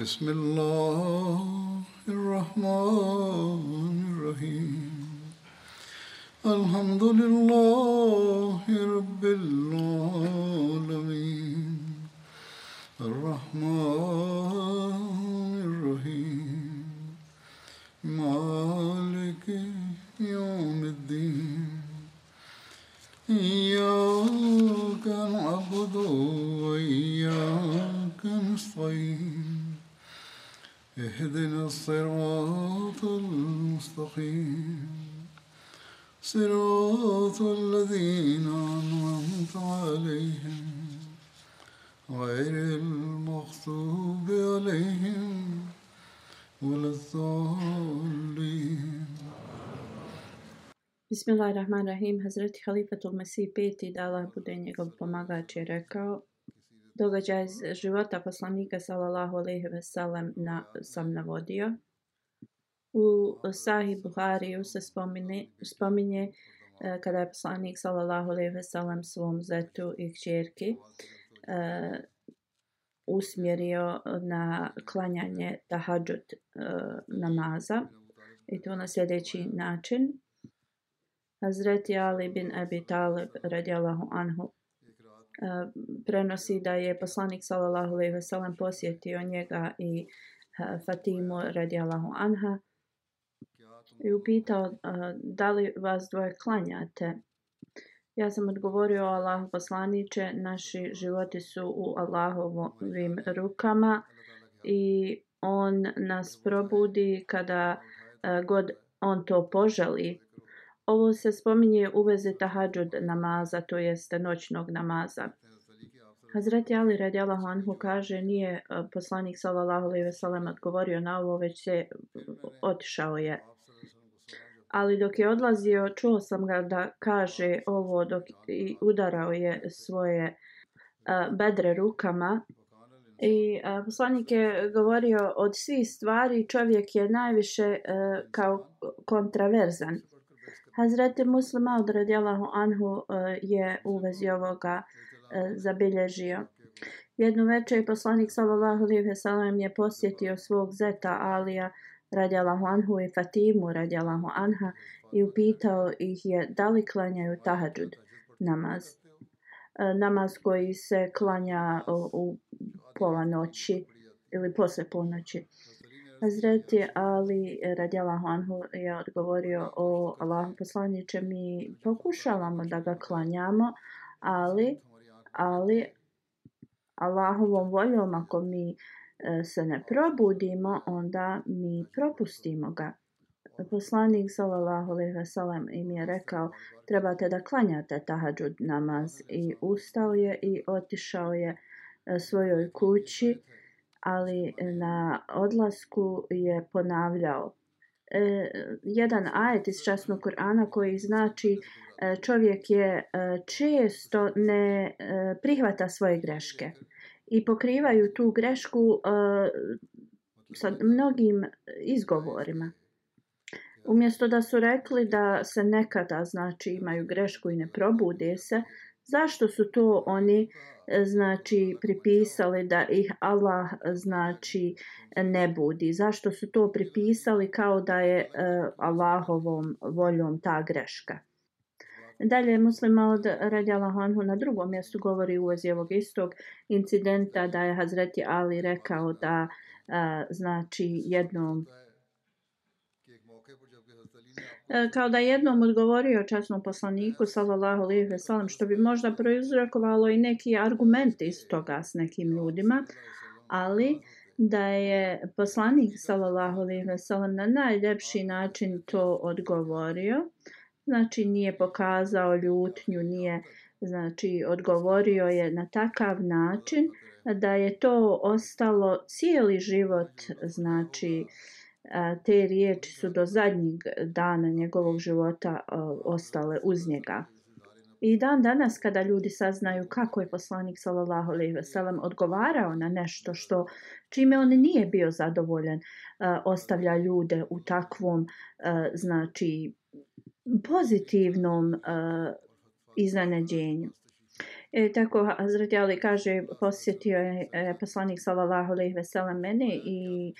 بسم الله Bismillahirrahmanirrahim. Hazreti Halifatul Mesih peti da Allah bude njegov pomagač je rekao događaj iz života poslanika sallallahu alejhi ve sellem na sam navodio u Sahih Buhariju se spomine spominje eh, kada je poslanik sallallahu alejhi ve sellem svom zetu i kćerki eh, usmjerio na klanjanje tahadžud eh, namaza i to na sljedeći način Hazreti Ali bin Abi Talib radijallahu anhu prenosi da je poslanik sallallahu alejhi ve sellem posjetio njega i Fatimu radijallahu anha i upitao da li vas dvoje klanjate. Ja sam odgovorio Allah poslaniče, naši životi su u Allahovim rukama i on nas probudi kada god on to poželi. Ovo se spominje u vezi tahadžud namaza, to jeste noćnog namaza. Hazreti Ali radijallahu anhu kaže nije e, poslanik sallallahu alejhi ve sellem odgovorio na ovo već se e, otišao je. Ali dok je odlazio čuo sam ga da kaže ovo dok i udarao je svoje uh, bedre rukama i poslanik je govorio od svih stvari čovjek je najviše kao kontraverzan. Hazreti Muslim Aud radijalahu anhu e, je u vezi ovoga e, zabilježio. Jednu večer je poslanik sallallahu alejhi ve sellem je posjetio svog zeta Alija radijalahu anhu i Fatimu radijalahu anha i upitao ih je da li klanjaju tahadžud namaz. E, namaz koji se klanja u, u pola noći ili posle ponoći. Hazreti Ali radijallahu anhu je odgovorio o Allahu poslaniče mi pokušavamo da ga klanjamo ali ali Allahovom voljom ako mi e, se ne probudimo onda mi propustimo ga. Poslanik sallallahu alejhi ve sellem im je rekao trebate da klanjate tahadžud namaz. I ustao je i otišao je e, svojoj kući ali na odlasku je ponavljao e, jedan ajet iz časnog Kur'ana koji znači e, čovjek je e, često ne e, prihvata svoje greške i pokrivaju tu grešku e, sa mnogim izgovorima. Umjesto da su rekli da se nekada znači imaju grešku i ne probude se, zašto su to oni e, znači pripisali da ih Allah e, znači ne budi? Zašto su to pripisali kao da je uh, Allahovom voljom ta greška? Dalje muslima od Radjala Hanhu na drugom mjestu govori u vezi ovog istog incidenta da je Hazreti Ali rekao da uh, znači jednom E, kao da jednom odgovorio časnom poslaniku sallallahu alejhi ve sellem što bi možda proizrokovalo i neki argument iz toga s nekim ljudima ali da je poslanik sallallahu alejhi ve sellem na najljepši način to odgovorio. Znači nije pokazao ljutnju nije znači odgovorio je na takav način da je to ostalo cijeli život, znači te riječi su do zadnjeg dana njegovog života ostale uz njega. I dan danas kada ljudi saznaju kako je poslanik sallallahu alejhi ve sellem odgovarao na nešto što čime on nije bio zadovoljan, ostavlja ljude u takvom znači pozitivnom iznenađenju. E, tako Hazreti Ali kaže, posjetio je e, poslanik sallallahu alejhi ve sellem mene i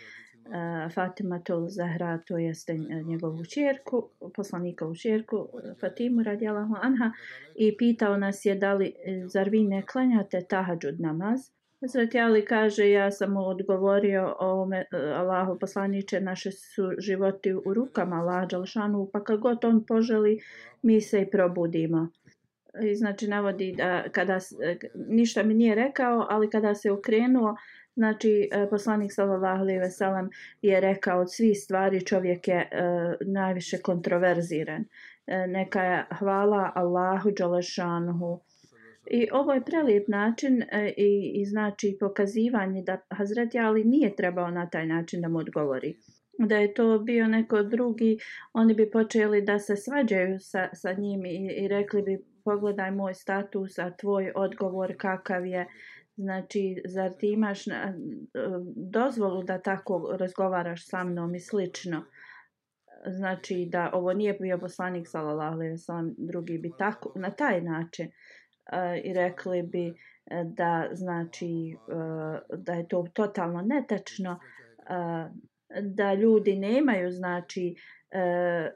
Fatima to Zahra, to jeste e, njegovu čerku, poslanikovu ćerku e, Fatimu radijalahu anha i pitao nas je da li, e, zar vi ne klanjate tahadžud namaz? Hazreti Ali kaže, ja sam mu odgovorio o me, Allahu poslaniče, naše su životi u rukama Allah Đalšanu, pa kad god on poželi, mi se i probudimo. I znači navodi da kada ništa mi nije rekao, ali kada se okrenuo, znači e, poslanik sallallahu alejhi ve sellem je rekao od svih stvari čovjek je uh, najviše kontroverziran. Uh, neka je hvala Allahu dželešanhu. I ovo je prelijep način uh, i, i znači pokazivanje da Hazreti Ali nije trebao na taj način da mu odgovori da je to bio neko drugi, oni bi počeli da se svađaju sa, sa njim i, i rekli bi pogledaj moj status, a tvoj odgovor kakav je. Znači, zar ti imaš na, eh, dozvolu da tako razgovaraš sa mnom i slično? Znači, da ovo nije bio poslanik, sallallahu alejhi ve drugi bi tako, na taj način uh, i rekli bi eh, da znači e, da je to totalno netačno e, da ljudi nemaju znači e,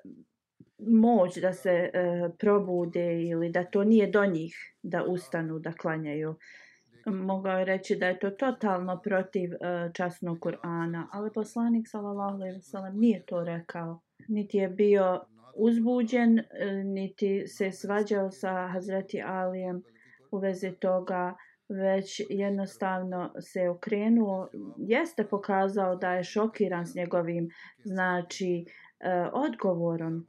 moć da se e, probude ili da to nije do njih da ustanu, da klanjaju. Mogao je reći da je to totalno protiv uh, časnog Kur'ana, ali poslanik sallallahu alejhi ve sellem nije to rekao. Niti je bio uzbuđen, e, niti se svađao sa Hazreti Alijem u vezi toga, već jednostavno se okrenuo, jeste pokazao da je šokiran s njegovim znači e, odgovorom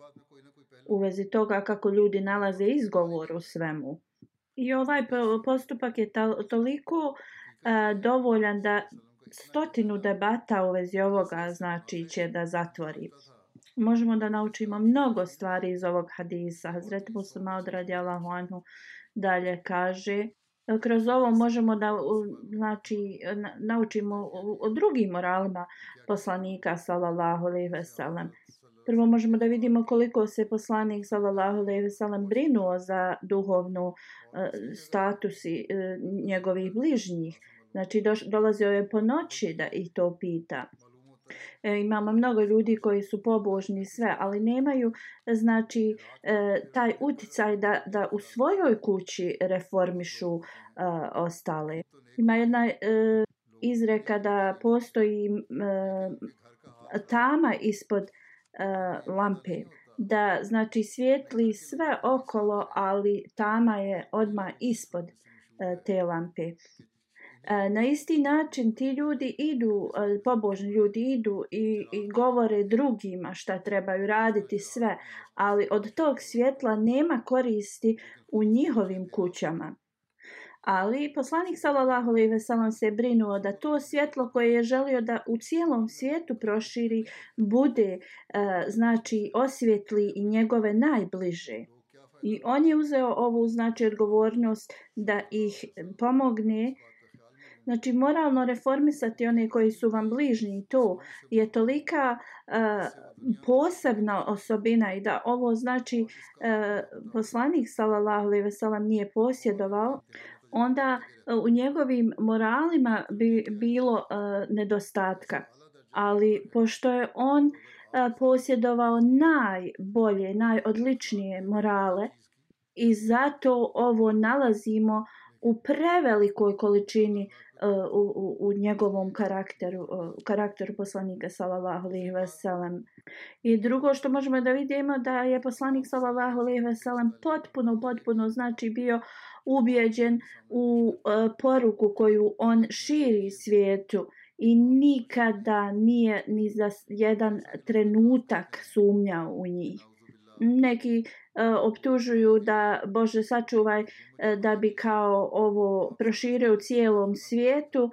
u vezi toga kako ljudi nalaze izgovor u svemu. I ovaj postupak je toliko uh, dovoljan da stotinu debata u vezi ovoga znači će da zatvori. Možemo da naučimo mnogo stvari iz ovog hadisa. Hazreti Muslima odradi Allahu anhu dalje kaže e, kroz ovo možemo da znači naučimo o drugim moralima poslanika sallallahu alejhi ve sellem Prvo možemo da vidimo koliko se poslanik sallallahu alejhi ve sellem brinuo za duhovnu uh, status i uh, njegovih bližnjih. Znači doš, dolazio je po noći da ih to pita. E, imamo mnogo ljudi koji su pobožni sve, ali nemaju znači e, taj uticaj da, da u svojoj kući reformišu e, ostale. Ima jedna e, izreka da postoji e, tama ispod uh, lampe. Da znači svijetli sve okolo ali tama je odma ispod uh, te lampe. Uh, na isti način ti ljudi idu uh, pobožni ljudi idu i, i govore drugima šta trebaju raditi sve ali od tog svjetla nema koristi u njihovim kućama. Ali poslanik sallallahu alejhi ve sellem se brinuo da to svjetlo koje je želio da u cijelom svijetu proširi bude e, znači osvjetli i njegove najbliže. I on je uzeo ovu znači odgovornost da ih pomogne Znači, moralno reformisati one koji su vam bližni, to je tolika uh, posebna osobina i da ovo znači uh, poslanik sallallahu alejhi ve sellem nije posjedovao, onda e, u njegovim moralima bi bilo uh, nedostatka. Ali pošto je on uh, posjedovao najbolje, najodličnije morale i zato ovo nalazimo u prevelikoj količini uh, u, u, u njegovom karakteru, uh, karakteru poslanika sallallahu alejhi ve sellem. I drugo što možemo da vidimo da je poslanik sallallahu alejhi ve sellem potpuno potpuno znači bio ubijeđen u e, poruku koju on širi svijetu i nikada nije ni za jedan trenutak sumnjao u njih. neki e, optužuju da Bože sačuvaj e, da bi kao ovo proširio u cijelom svijetu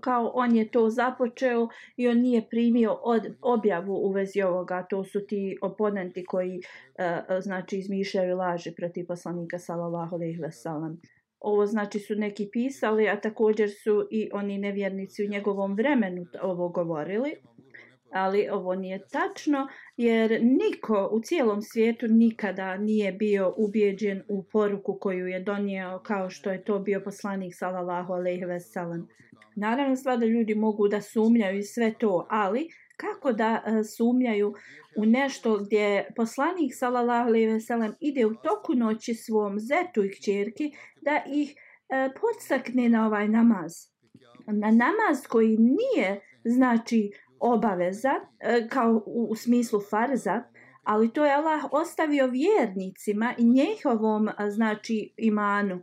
kao on je to započeo i on nije primio od objavu u vezi ovoga. To su ti oponenti koji e, e, znači izmišljaju laži protiv poslanika sallallahu alejhi ve sellem. Ovo znači su neki pisali a također su i oni nevjernici u njegovom vremenu ovo govorili ali ovo nije tačno jer niko u cijelom svijetu nikada nije bio ubijeđen u poruku koju je donio kao što je to bio poslanik sallallahu alejhi ve sellem. Naravno sva da ljudi mogu da sumnjaju i sve to, ali kako da e, sumnjaju u nešto gdje poslanik sallallahu alejhi ve sellem ide u toku noći svom zetu i kćerki da ih e, podstakne na ovaj namaz. Na namaz koji nije znači obaveza e, kao u, smislu farza, ali to je Allah ostavio vjernicima i njihovom e, znači imanu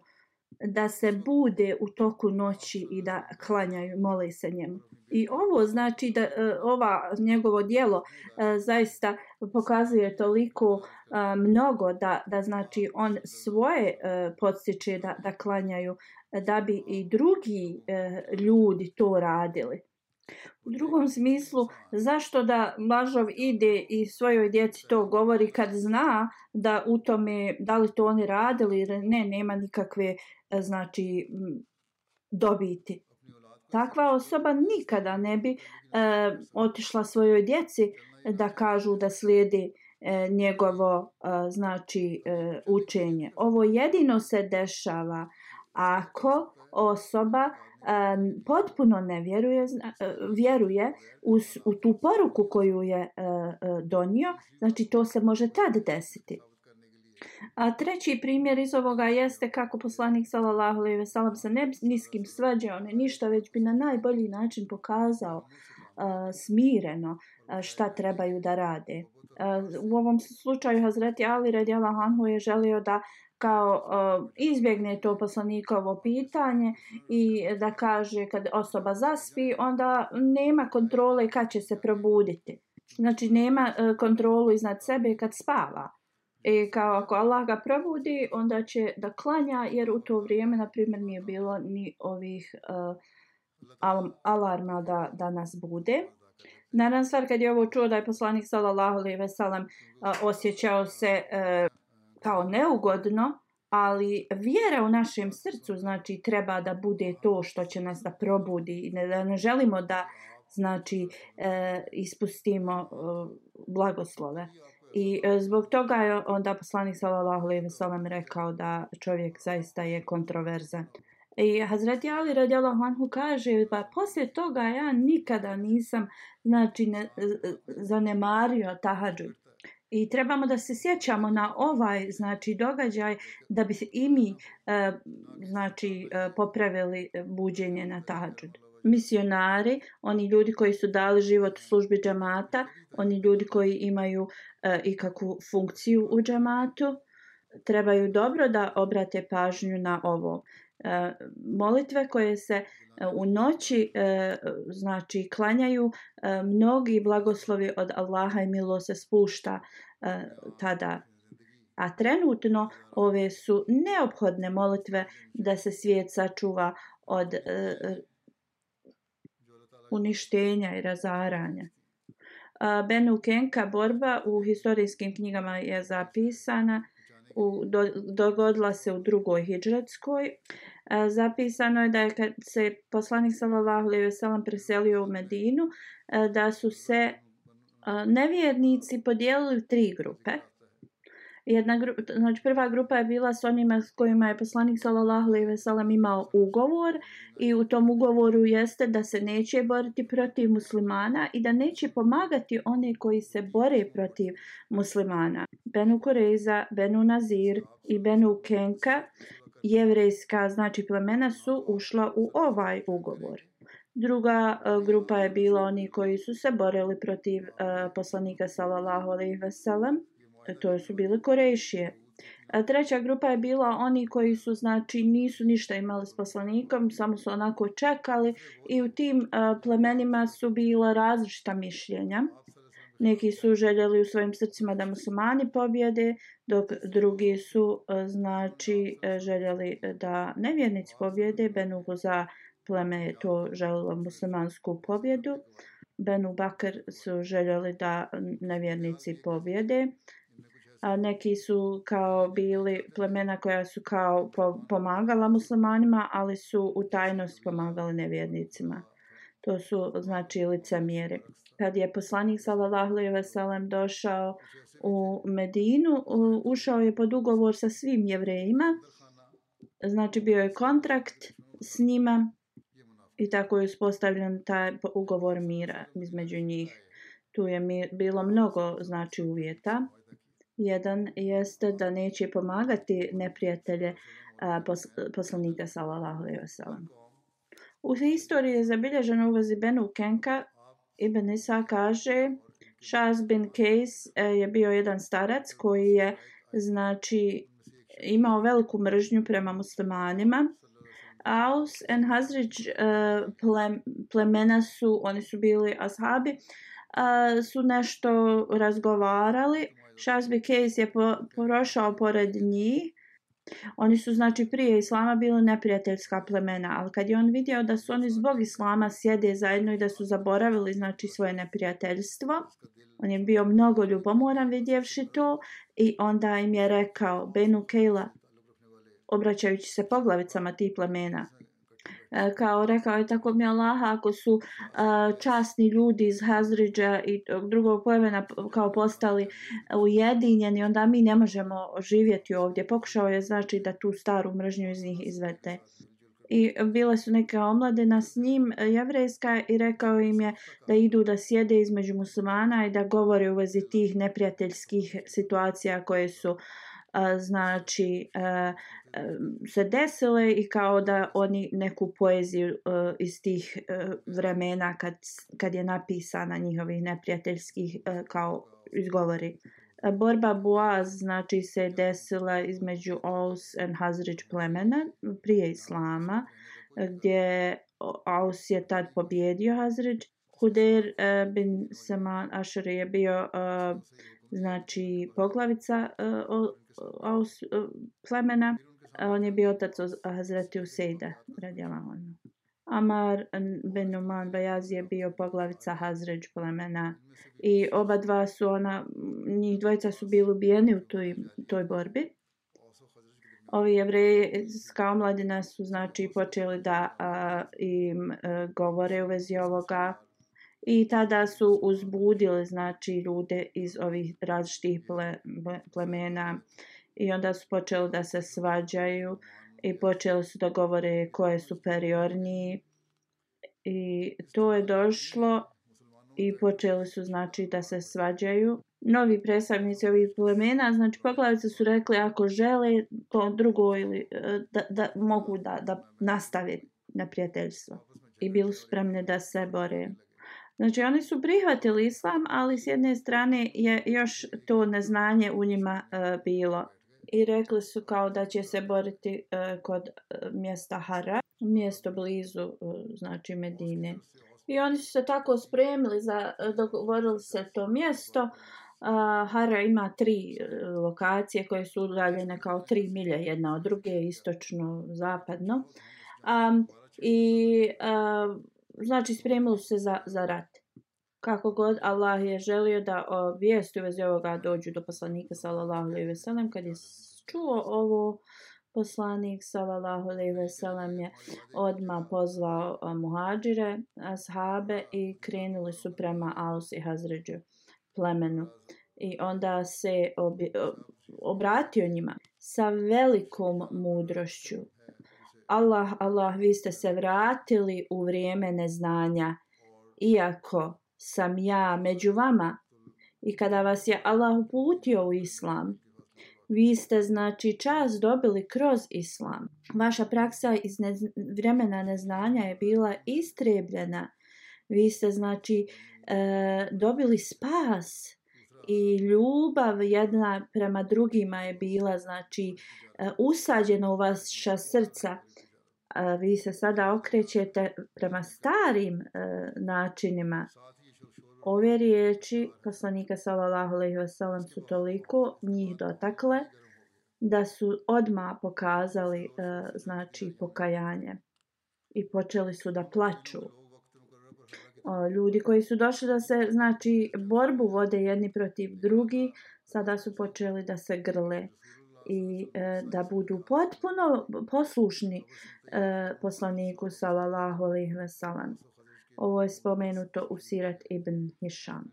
da se bude u toku noći i da klanjaju, mole se njemu. I ovo znači da e, ova njegovo dijelo zaista pokazuje toliko mnogo da, da znači on svoje podstiče da, da klanjaju da bi i drugi ljudi to radili. U drugom smislu, zašto da Mlažov ide i svojoj djeci to govori kad zna da u tome, da li to oni radili ili ne, nema nikakve e, znači dobiti. Takva osoba nikada ne bi e, otišla svojoj djeci da kažu da slijedi e, njegovo e, znači e, učenje. Ovo jedino se dešava ako osoba um, potpuno ne vjeruje, e, vjeruje u, u tu poruku koju je uh, donio, znači to se može tad desiti. A treći primjer iz ovoga jeste kako poslanik sallallahu alejhi ve sellem se ne niskim svađao, ne ništa već bi na najbolji način pokazao uh, smireno uh, šta trebaju da rade. Uh, u ovom slučaju Hazreti Ali radijallahu anhu je želio da kao uh, izbjegne to poslanikovo pitanje i da kaže kad osoba zaspi, onda nema kontrole kad će se probuditi. Znači nema uh, kontrolu iznad sebe kad spava. I kao ako Allah ga probudi, onda će da klanja, jer u to vrijeme, na primjer, nije bilo ni ovih uh, al alarma da, da nas bude. Naravno, stvar kad je ovo čuo da je poslanik sallallahu alejhi ve sellem osjećao se uh, kao neugodno, ali vjera u našem srcu znači treba da bude to što će nas da probudi, ne, da ne želimo da znači e, ispustimo e, blagoslove. I e, zbog toga je onda poslanik sallallahu alejhi ve sellem rekao da čovjek zaista je kontroverzan. I Hazreti Ali radijallahu anhu kaže pa poslije toga ja nikada nisam znači ne, e, e, zanemario tahadžud. I trebamo da se sjećamo na ovaj znači događaj da bi se i mi e, znači e, popravili e, buđenje na tahadžud. Misionari, oni ljudi koji su dali život u službi džamata, oni ljudi koji imaju e, ikakvu funkciju u džamatu, trebaju dobro da obrate pažnju na ovo. E, molitve koje se e, u noći e, znači klanjaju mnogi blagoslovi od Allaha i milo se spušta tada a trenutno ove su neophodne molitve da se svijet sačuva od uništenja i razaranja. Benu Kenka borba u historijskim knjigama je zapisana u, do, dogodila se u drugoj hijđretskoj. E, zapisano je da je kad se poslanik sallallahu alejhi ve sellem preselio u Medinu, e, da su se e, nevjernici podijelili u tri grupe. Jedna grupa, znači prva grupa je bila s onima s kojima je poslanik sallallahu alejhi ve sellem imao ugovor i u tom ugovoru jeste da se neće boriti protiv muslimana i da neće pomagati one koji se bore protiv muslimana. Benu Kureza, Benu Nazir i Benu Kenka jevrejska znači plemena su ušla u ovaj ugovor. Druga uh, grupa je bila oni koji su se borili protiv uh, poslanika sallallahu alejhi ve sellem e, to su bile Korejšije. A treća grupa je bila oni koji su, znači, nisu ništa imali s poslanikom, samo su onako čekali i u tim uh, plemenima su bila različita mišljenja. Neki su željeli u svojim srcima da muslimani pobjede, dok drugi su e, znači e, željeli e, da nevjernici pobjede. Benu za pleme je to želilo muslimansku pobjedu. Benu Bakr su željeli da nevjernici pobjede. A neki su kao bili plemena koja su kao pomagala muslimanima, ali su u tajnosti pomagali nevjernicima. To su znači lice mjere. Kad je poslanik sallallahu alejhi ve sellem došao u Medinu, ušao je pod ugovor sa svim jevrejima. Znači bio je kontrakt s njima i tako je uspostavljen taj ugovor mira između njih. Tu je bilo mnogo znači uvjeta. Jedan jeste da neće pomagati neprijatelje a, pos, poslanika sallallahu alejhi ve sellem. U historiji je zabilježeno u vezi Benu Kenka Ibn Isa kaže Shaz bin Kejs e, je bio jedan starac koji je znači imao veliku mržnju prema muslimanima. Aus and Hazrić uh, e, plemena su, oni su bili ashabi, uh, su nešto razgovarali. Shaz bin Kejs je po, prošao pored njih Oni su znači prije islama bili neprijateljska plemena, ali kad je on vidio da su oni zbog islama sjede zajedno i da su zaboravili znači svoje neprijateljstvo, on je bio mnogo ljubomoran vidjevši to i onda im je rekao Benu Kejla, obraćajući se poglavicama tih plemena, E, kao rekao je tako mi Allah ako su e, časni ljudi iz Hazriđa i drugog plemena kao postali ujedinjeni onda mi ne možemo živjeti ovdje. Pokušao je znači da tu staru mržnju iz njih izvete i bile su neke omladena s njim jevrejska i rekao im je da idu da sjede između muslimana i da govore u vezi tih neprijateljskih situacija koje su uh, znači se desile i kao da oni neku poeziju e, iz tih e, vremena kad, kad je napisana njihovih neprijateljskih e, kao izgovori. Borba Boaz znači se desila između Aus and Hazrić plemena prije Islama gdje Aus je tad pobjedio Hazrić. Huder bin Saman Asher je bio znači poglavica aus plemena. On je bio otac Hazreti Useida, radjala ono. Amar bin Numan Bajazi je bio poglavica Hazređ plemena. I oba dva su ona, njih dvojica su bili ubijeni u toj, toj borbi. Ovi jevrejska omladina su znači počeli da a, im a, govore u vezi ovoga i tada su uzbudili znači ljude iz ovih različitih ple, plemena i onda su počeli da se svađaju i počeli su da govore ko je superiorniji i to je došlo i počeli su znači da se svađaju. Novi predstavnici ovih plemena znači poglavice su rekli ako žele to drugo ili e, da, da mogu da, da nastave na prijateljstvo i bili su spremni da se bore. Znači oni su prihvatili islam, ali s jedne strane je još to neznanje u njima uh, bilo. I rekli su kao da će se boriti uh, kod uh, mjesta Hara, mjesto blizu uh, znači Medine. I oni su se tako spremili za dogovorili se to mjesto. Uh, Hara ima tri uh, lokacije koje su udaljene kao tri milje jedna od druge, istočno, zapadno. Um, I uh, znači spremili se za, za rat. Kako god Allah je želio da o vijesti u vezi ovoga dođu do poslanika sallallahu alejhi ve sellem kad je čuo ovo poslanik sallallahu alejhi ve sellem je odma pozvao muhadžire, ashabe i krenuli su prema Aus i Hazređu plemenu. I onda se obi, obratio njima sa velikom mudrošću Allah, Allah, vi ste se vratili u vrijeme neznanja, iako sam ja među vama i kada vas je Allah uputio u islam, vi ste znači čas dobili kroz islam. Vaša praksa iz ne, vremena neznanja je bila istrebljena. Vi ste znači e, dobili spas i ljubav jedna prema drugima je bila znači e, usađena u vaša srca vi se sada okrećete prema starim e, načinima ove riječi poslanika sallallahu alejhi ve sellem su toliko njih dotakle da su odma pokazali e, znači pokajanje i počeli su da plaču uh, ljudi koji su došli da se znači borbu vode jedni protiv drugi sada su počeli da se grle i e, da budu potpuno poslušni e, poslaniku sallallahu alejhi ve sellem. Ovo je spomenuto u Sirat ibn Hisham.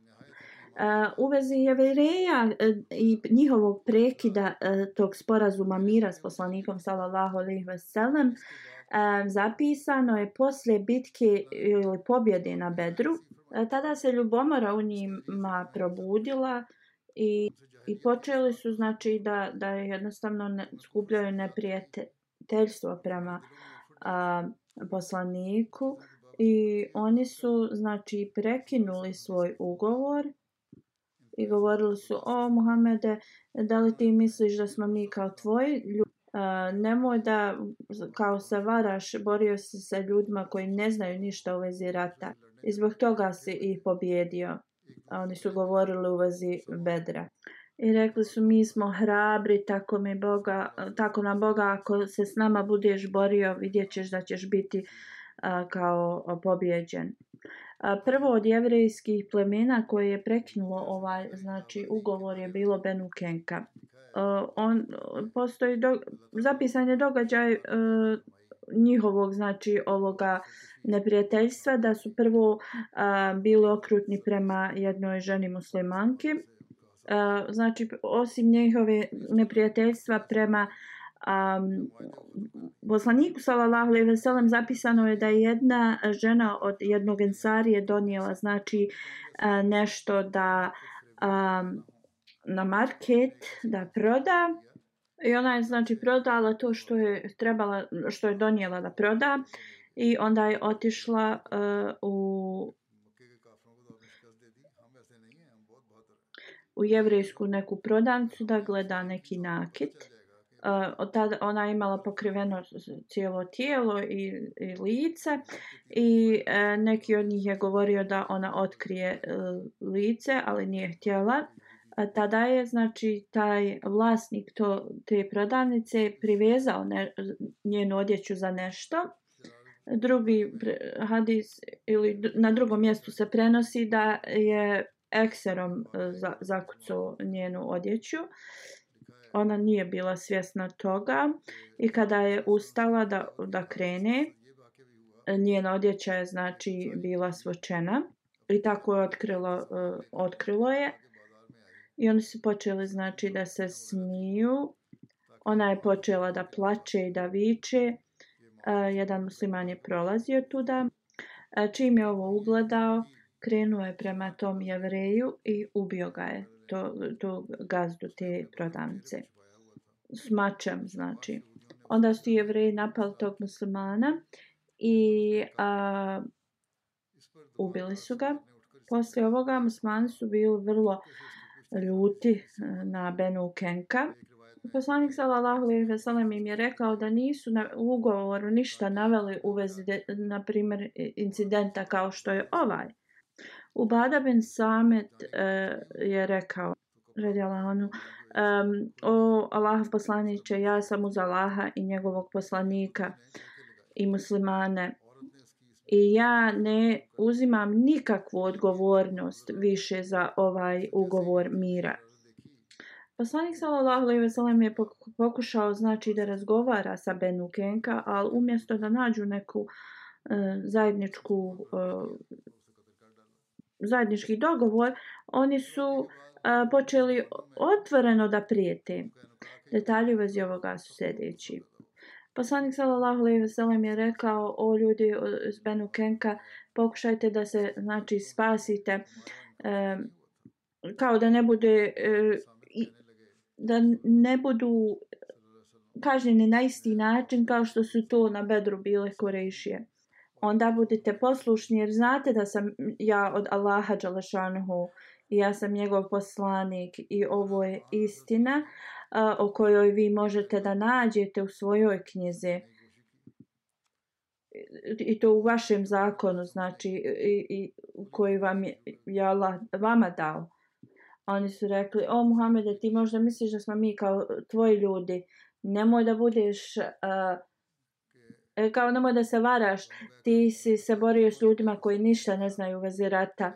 Uh, u vezi jevreja uh, e, i njihovog prekida uh, tog sporazuma mira s poslanikom sallallahu alejhi ve sellem zapisano je posle bitke ili pobjede na Bedru. Tada se ljubomora u njima probudila i i počeli su znači da da jednostavno ne, skupljaju neprijateljstvo prema a, poslaniku i oni su znači prekinuli svoj ugovor i govorili su o Muhamede da li ti misliš da smo mi kao tvoji ljudi Uh, nemoj da kao se varaš borio se sa ljudima koji ne znaju ništa u vezi rata i zbog toga si ih pobjedio a oni su govorili u vezi bedra. I rekli su mi smo hrabri tako mi Boga tako na Boga ako se s nama budeš borio vidjet ćeš da ćeš biti uh, kao pobjeđen prvo od jevrejskih plemena koje je prekinulo ovaj znači ugovor je bilo Benukenka Kenka. on postoji do, zapisan je događaj e, njihovog znači ovoga neprijateljstva da su prvo a, bili okrutni prema jednoj ženi muslimanki e, znači osim njihove neprijateljstva prema um, poslaniku sallallahu alejhi ve sellem zapisano je da je jedna žena od jednog ensarije donijela znači uh, nešto da um, na market da proda i ona je znači prodala to što je trebala što je donijela da proda i onda je otišla uh, u u jevrejsku neku prodavnicu da gleda neki nakit. Uh, od tada ona je imala pokriveno cijelo tijelo i, i lice i uh, neki od njih je govorio da ona otkrije uh, lice, ali nije htjela. A tada je znači taj vlasnik to, te prodavnice privezao ne, njenu odjeću za nešto. Drugi hadis ili na drugom mjestu se prenosi da je ekserom e, zakucao njenu odjeću. Ona nije bila svjesna toga i kada je ustala da, da krene, njena odjeća je znači bila svočena i tako je otkrilo, uh, otkrilo je. I oni su počeli znači da se smiju. Ona je počela da plače i da viče. Uh, jedan musliman je prolazio tuda. Uh, čim je ovo ugledao, krenuo je prema tom jevreju i ubio ga je, to, to gazdu te prodavnice. S mačem, znači. Onda su jevreji napali tog muslimana i a, ubili su ga. Poslije ovoga muslimani su bili vrlo ljuti e, na Benu Kenka. Poslanik sallallahu alejhi ve sellem im je rekao da nisu na ugovoru ništa naveli u vezi na primjer incidenta kao što je ovaj. Ubada bin Samet uh, e, je rekao, radi Allahanu, um, o Allah poslaniće, ja sam uz Allaha i njegovog poslanika i muslimane i ja ne uzimam nikakvu odgovornost više za ovaj ugovor mira. Poslanik sallallahu alejhi ve sellem je pokušao znači da razgovara sa Benu Kenka, al umjesto da nađu neku e, zajedničku e, zajednički dogovor, oni su a, počeli otvoreno da prijete. Detalji u vezi ovoga su sljedeći. Poslanik sallallahu alejhi ve sellem je rekao o ljudi iz Benu Kenka pokušajte da se znači spasite e, kao da ne bude e, da ne budu kažnjeni na isti način kao što su to na Bedru bile Korešije onda budite poslušni jer znate da sam ja od Allaha Đalešanhu i ja sam njegov poslanik i ovo je istina a, o kojoj vi možete da nađete u svojoj knjizi. i to u vašem zakonu, znači i, i koji vam je, je Allah vama dao. Oni su rekli, o Muhammede, ti možda misliš da smo mi kao tvoji ljudi, nemoj da budeš, uh, E, kao ono nemoj da se varaš, ti si se borio s ljudima koji ništa ne znaju u vezi rata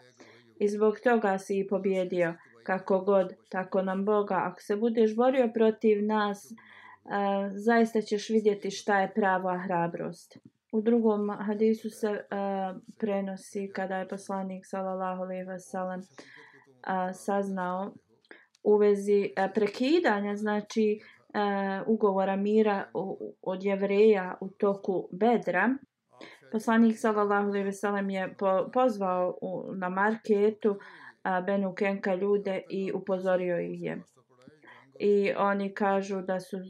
i zbog toga si i pobjedio kako god, tako nam Boga. Ako se budeš borio protiv nas, uh, zaista ćeš vidjeti šta je prava hrabrost. U drugom hadisu se uh, prenosi kada je poslanik sallallahu alejhi ve sellem saznao u vezi uh, prekidanja znači ugovora mira od jevreja u toku Bedra. Poslanik sallallahu alejhi ve sellem je po, pozvao u, na marketu uh, Benu Kenka ljude i upozorio ih je. I oni kažu da su uh,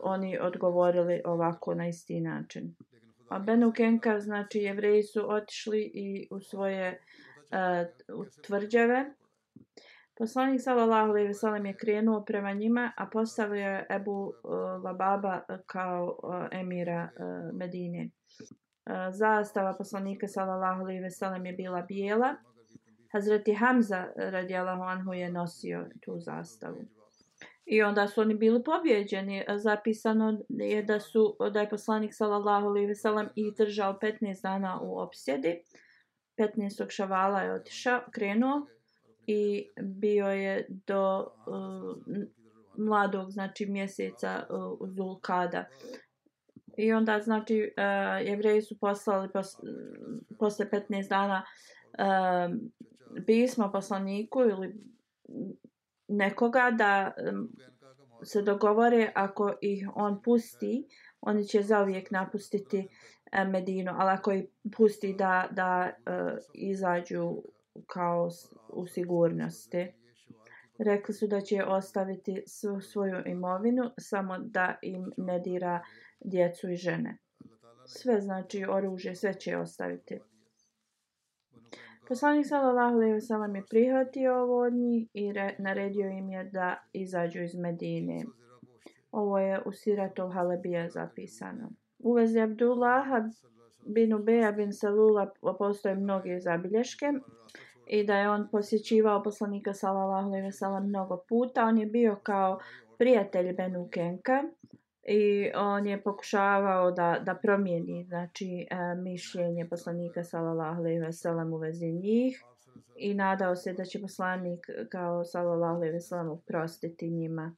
oni odgovorili ovako na isti način. A Benu Kenka, znači jevreji su otišli i u svoje uh, tvrđave. Poslanik sallallahu alejhi ve sellem je krenuo prema njima, a postavio je Ebu uh, Lababa kao uh, emira uh, Medine. Uh, zastava poslanika sallallahu alejhi ve sellem je bila bijela. Hazreti Hamza radijallahu anhu je nosio tu zastavu. I onda su oni bili pobjeđeni. Zapisano je da su da je poslanik sallallahu alejhi ve sellem ih držao 15 dana u opsjedi. 15. šavala je otišao, krenuo i bio je do uh, mladog znači mjeseca uh, Zulkada. I onda znači uh, jevreji su poslali pos, posle 15 dana uh, pismo poslaniku ili nekoga da se dogovore ako ih on pusti, oni će zauvijek napustiti Medinu, ali ako ih pusti da, da uh, izađu kao u sigurnosti. Rekli su da će ostaviti svu svoju imovinu, samo da im ne dira djecu i žene. Sve znači oružje, sve će ostaviti. Poslanik sallallahu alejhi ve sellem je prihvatio ovo od njih i re, naredio im je da izađu iz Medine. Ovo je u Siratu Halebija zapisano. U vezi Abdullaha bin Ubeja bin Salula postoje mnoge zabilješke. I da je on posjećivao poslanika sallallahu alejhi ve sellem mnogo puta. On je bio kao prijatelj Benu Kenka i on je pokušavao da, da promijeni znači, e, mišljenje poslanika sallallahu alejhi ve sellem u vezi njih. I nadao se da će poslanik kao sallallahu alejhi ve sellem oprostiti njima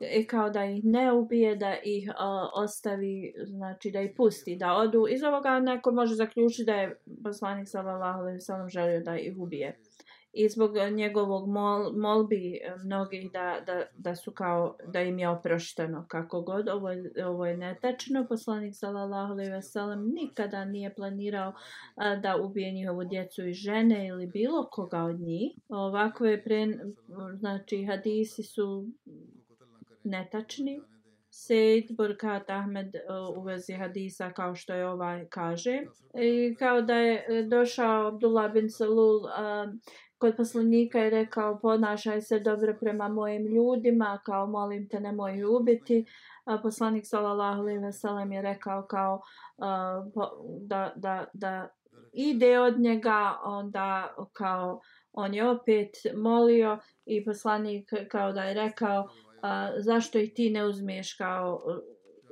i kao da ih ne ubije, da ih uh, ostavi, znači da ih pusti da odu. Iz ovoga neko može zaključiti da je poslanik sallallahu alejhi ve sellem želio da ih ubije. I zbog njegovog mol, molbi e, mnogih da, da, da su kao da im je oprošteno kako god. Ovo je, ovo je netačno. Poslanik sallallahu alejhi ve sellem nikada nije planirao a, da ubije njihovu djecu i žene ili bilo koga od njih. Ovakve pre znači hadisi su netačni Sejd Burkat Ahmed e, u vezi hadisa kao što je ovaj kaže. I kao da je e, došao Abdullah bin Salul kod poslanika je rekao ponašaj se dobro prema mojim ljudima, kao molim te nemoj ubiti. A poslanik sallallahu alejhi ve sellem je rekao kao e, da, da, da ide od njega, onda kao on je opet molio i poslanik kao da je rekao a, zašto ih ti ne uzmeš kao e,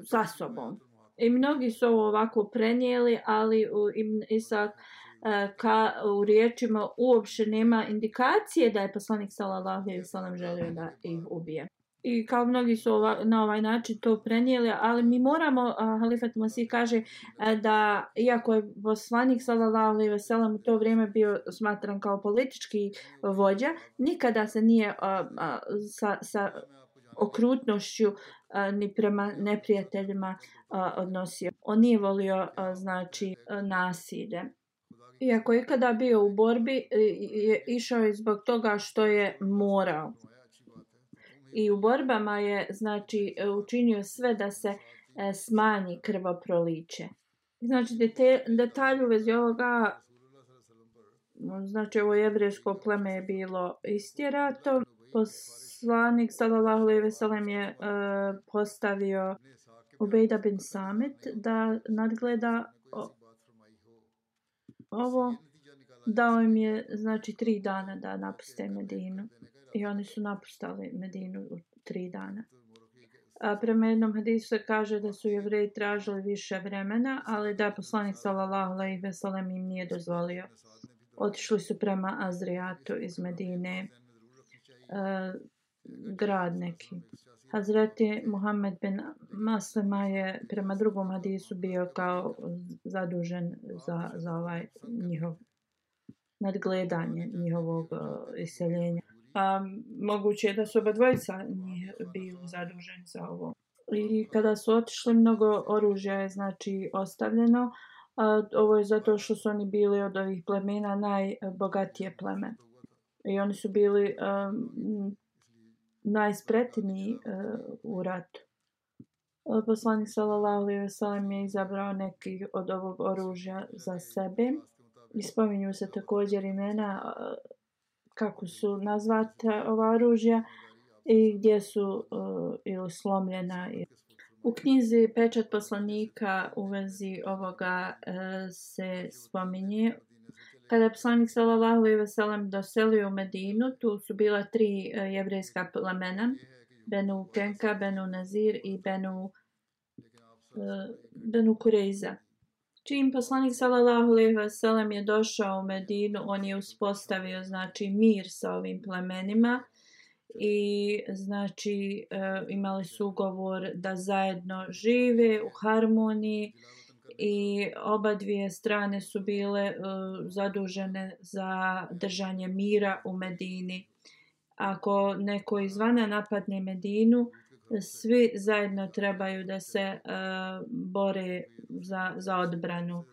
sa sobom. I mnogi su ovo ovako prenijeli, ali u Ibn Isak e, ka u riječima uopšte nema indikacije da je poslanik sallallahu alejhi ve sellem želio da ih ubije. I kao mnogi su ova, na ovaj način to prenijeli, ali mi moramo, a, Halifat Masih kaže a, da iako je poslanik sallallahu alejhi ve sellem u to vrijeme bio smatran kao politički vođa, nikada se nije a, a, sa, sa okrutnošću ni prema neprijateljima odnosio. On nije volio znači nasilje. Iako je kada bio u borbi, e, je išao je zbog toga što je morao. I u borbama je znači e, učinio sve da se e, smanji krvoproliće. Znači detalj u vezi ovoga znači ovo jevrijsko pleme je bilo istjerato. Poslanik sallallahu alejhi ve sellem je uh, postavio Ubejda bin Samit da nadgleda o, ovo dao im je znači tri dana da napuste Medinu i oni su napustali Medinu u tri dana. A prema jednom hadisu kaže da su jevreji tražili više vremena, ali da je poslanik sallallahu alejhi ve sellem im nije dozvolio. Otišli su prema Azrijatu iz Medine, uh, grad neki. Hazreti Muhammed bin Maslima je prema drugom hadisu bio kao zadužen za, za ovaj njihov nadgledanje njihovog uh, iseljenja. A, moguće je da su oba dvojica njih bili zaduženi za ovo. I kada su otišli, mnogo oružja je znači ostavljeno. A, ovo je zato što su oni bili od ovih plemena najbogatije pleme. I oni su bili um, najspretniji uh, u ratu. Poslanik sallallahu alejhi ve sellem je izabrao neki od ovog oružja za sebe. I spominju se također imena e, kako su nazvata ova oružja i gdje su uh, ili slomljena. U knjizi Pečat poslanika u vezi ovoga uh, se spominje kada je poslanik sallallahu alejhi ve sellem doselio u Medinu, tu su bila tri uh, jevrejska plemena, Benu Kenka, Benu Nazir i Benu uh, Benu Kureiza. Čim poslanik sallallahu alejhi ve sellem je došao u Medinu, on je uspostavio znači mir sa ovim plemenima i znači e, imali su ugovor da zajedno žive u harmoniji i oba dvije strane su bile e, zadužene za držanje mira u Medini. Ako neko izvana napadne Medinu, svi zajedno trebaju da se uh, bore za, za odbranu. Uh,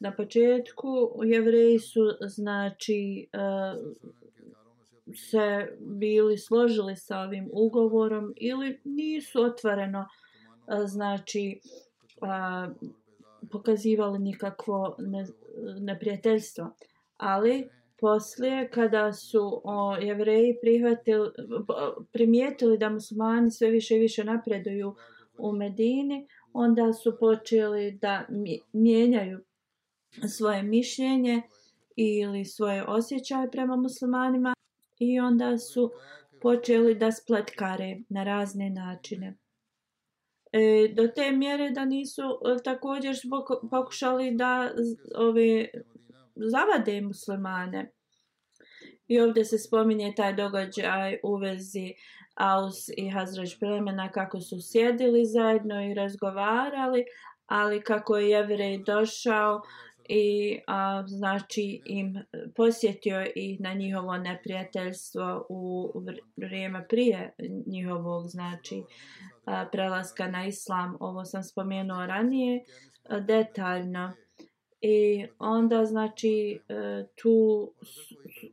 na početku jevreji su znači uh, se bili složili sa ovim ugovorom ili nisu otvoreno uh, znači uh, pokazivali nikakvo ne, neprijateljstvo. Ali poslije kada su o, jevreji prihvatili, primijetili da muslimani sve više i više napreduju u Medini, onda su počeli da mijenjaju svoje mišljenje ili svoje osjećaje prema muslimanima i onda su počeli da spletkare na razne načine. E, do te mjere da nisu e, također pokušali da ove zavade muslimane. I ovdje se spominje taj događaj u vezi Aus i Hazreć plemena kako su sjedili zajedno i razgovarali, ali kako je jevrej došao i a, znači im posjetio ih na njihovo neprijateljstvo u vrijeme prije njihovog znači a, prelaska na islam. Ovo sam spomenuo ranije a, detaljno. I onda znači a, tu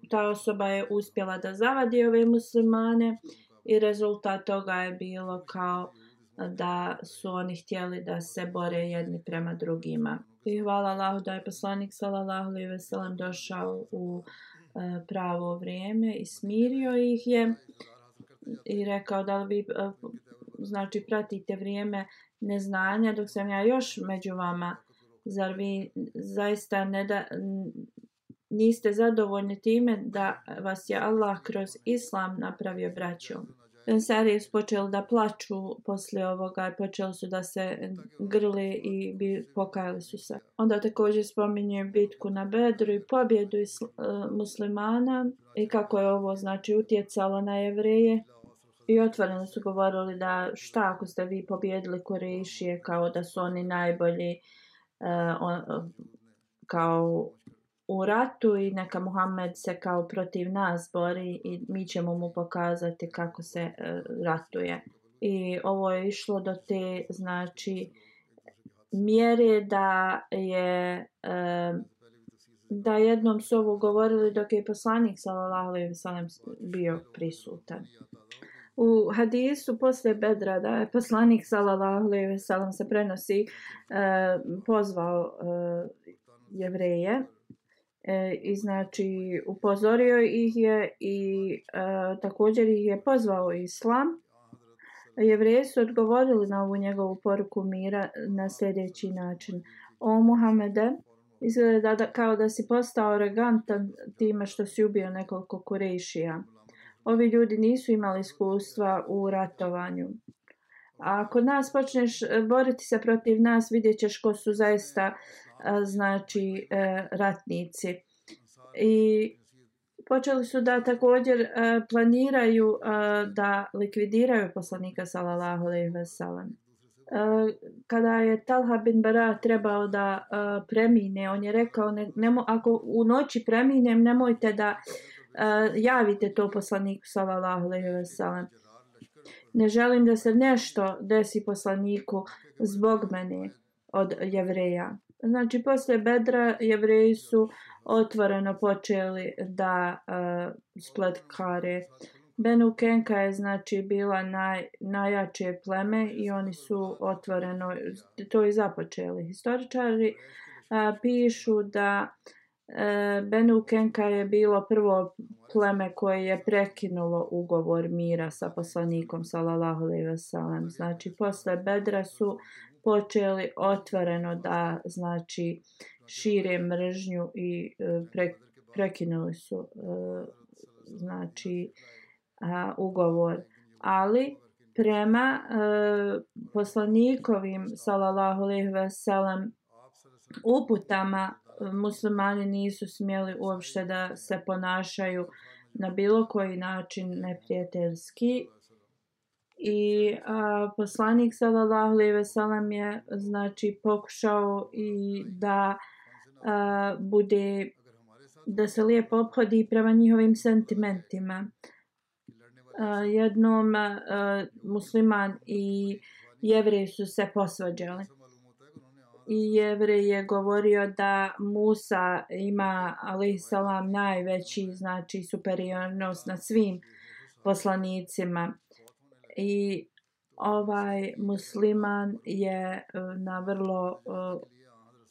ta osoba je uspjela da zavadi ove muslimane i rezultat toga je bilo kao da su oni htjeli da se bore jedni prema drugima. I hvala Allahu da je poslanik sallallahu alejhi ve sellem došao u e, pravo vrijeme i smirio ih je i rekao da li vi e, znači pratite vrijeme neznanja dok sam ja još među vama zar vi zaista ne da, niste zadovoljni time da vas je Allah kroz islam napravio braćom? Ensari su počeli da plaču posle ovoga i počeli su da se grli i bi, pokajali su se. Onda također spominje bitku na Bedru i pobjedu isl, uh, e, muslimana i kako je ovo znači utjecalo na jevreje. I otvoreno su govorili da šta ako ste vi pobjedili Korešije kao da su oni najbolji uh, uh, on, kao u ratu i neka Muhammed se kao protiv nas bori i mi ćemo mu pokazati kako se e, ratuje. I ovo je išlo do te znači mjere da je e, da jednom su ovo govorili dok je poslanik sallallahu alejhi ve sellem bio prisutan. U hadisu posle Bedra da je poslanik sallallahu alejhi ve sellem se prenosi e, pozvao e, jevreje e, i znači upozorio ih je i e, također ih je pozvao islam Jevreji su odgovorili na ovu njegovu poruku mira na sljedeći način. O Muhammede, izgleda da, kao da si postao arogantan time što si ubio nekoliko kurejšija. Ovi ljudi nisu imali iskustva u ratovanju. A ako nas počneš boriti se protiv nas, vidjet ćeš ko su zaista znači e, ratnici. I počeli su da također e, planiraju e, da likvidiraju poslanika sallallahu alejhi ve sellem. Kada je Talha bin Bara trebao da premine, on je rekao ne, nemo, ako u noći preminem nemojte da javite to poslaniku sallallahu alejhi ve sellem. Ne želim da se nešto desi poslaniku zbog mene od jevreja. Znači, posle Bedra jevreji su otvoreno počeli da e, uh, spletkare. Benu Kenka je znači bila naj, najjače pleme i oni su otvoreno to i započeli. Historičari uh, pišu da uh, Benu Kenka je bilo prvo pleme koje je prekinulo ugovor mira sa poslanikom sallallahu alejhi ve sellem. Znači posle Bedra su počeli otvoreno da znači šire mržnju i e, pre, prekinuli su e, znači a, ugovor ali prema e, poslanikovim sallallahu alejhi ve sellem uputama muslimani nisu smjeli uopšte da se ponašaju na bilo koji način neprijateljski I a, poslanik sallallahu alejhi ve sellem je znači pokušao i da a, bude da se lijepo obhodi prema njihovim sentimentima. A, jednom a, musliman i jevrej su se posvađali. I jevrej je govorio da Musa ima alejhi salam najveći znači superiornost nad svim poslanicima. I ovaj musliman je e, na vrlo e,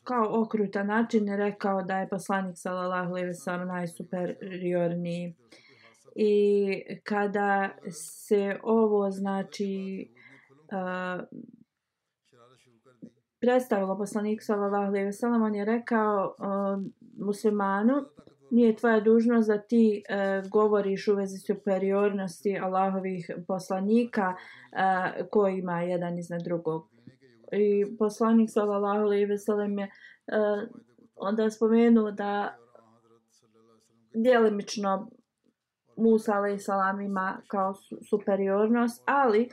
kao okrutan način rekao da je poslanik sallallahu alejhi ve sellem najsuperiorniji. I kada se ovo znači uh, predstavilo poslanik sallallahu alejhi ve sellem on je rekao uh, muslimanu nije tvoja dužnost da ti uh, govoriš u vezi superiornosti Allahovih poslanika eh, uh, koji ima jedan iznad drugog. I poslanik sallallahu alejhi ve sellem je uh, onda spomenuo da djelimično Musa alejhi salam ima kao superiornost, ali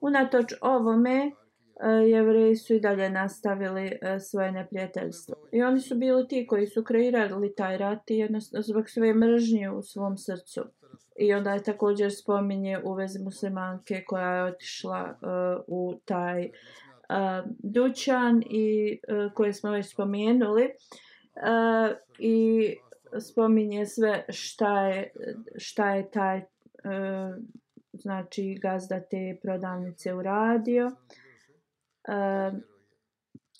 unatoč ovome E, jevreji su i dalje nastavili e, svoje neprijateljstvo. I oni su bili ti koji su kreirali taj rat i jednostavno zbog svoje mržnje u svom srcu. I onda je također spominje u vezi muslimanke koja je otišla uh, u taj uh, dućan i uh, koje smo već spomenuli. Uh, I spominje sve šta je, šta je taj uh, znači gazda te prodavnice uradio. Uh, uh,